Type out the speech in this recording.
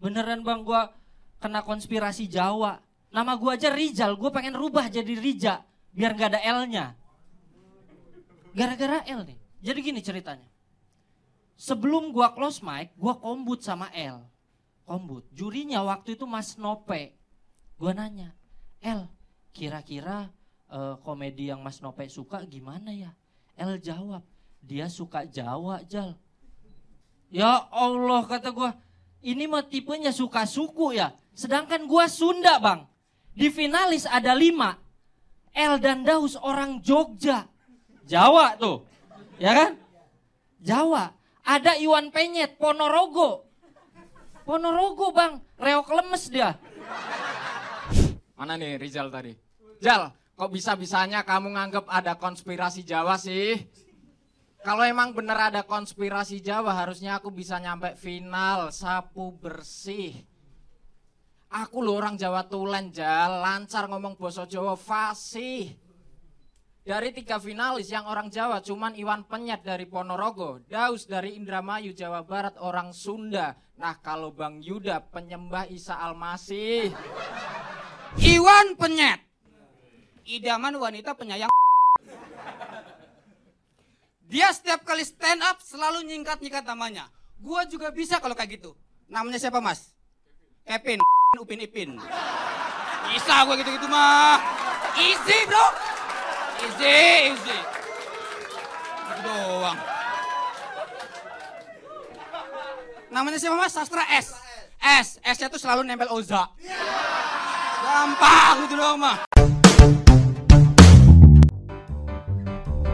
Beneran bang gue kena konspirasi Jawa. Nama gue aja Rizal, gue pengen rubah jadi Rija. Biar gak ada L-nya. Gara-gara L nih. Jadi gini ceritanya. Sebelum gue close mic, gue kombut sama L. Kombut. Jurinya waktu itu Mas Nope. Gue nanya, L, kira-kira uh, komedi yang Mas Nope suka gimana ya? L jawab, dia suka Jawa, Jal. Ya Allah, kata gue, ini mah tipenya suka suku ya. Sedangkan gue Sunda, Bang. Di finalis ada lima. L dan Daus orang Jogja. Jawa tuh. Ya kan? Jawa. Ada Iwan Penyet, Ponorogo. Ponorogo, Bang. Reok lemes dia. Mana nih Rizal tadi? Jal, kok bisa-bisanya kamu nganggep ada konspirasi Jawa sih? Kalau emang bener ada konspirasi Jawa, harusnya aku bisa nyampe final sapu bersih. Aku loh orang Jawa Tulen, Jal, lancar ngomong boso Jawa fasih. Dari tiga finalis yang orang Jawa, cuman Iwan Penyet dari Ponorogo, Daus dari Indramayu, Jawa Barat, orang Sunda. Nah kalau Bang Yuda, penyembah Isa Almasih. Iwan Penyet, idaman wanita penyayang dia setiap kali stand up selalu nyingkat-nyingkat namanya. Gua juga bisa kalau kayak gitu. Namanya siapa mas? Kevin, Upin Ipin. Bisa gua gitu-gitu mah. Easy bro. Easy, easy. Gitu doang. Namanya siapa mas? Sastra S. S. S-nya tuh selalu nempel Oza. Gampang gitu doang mah.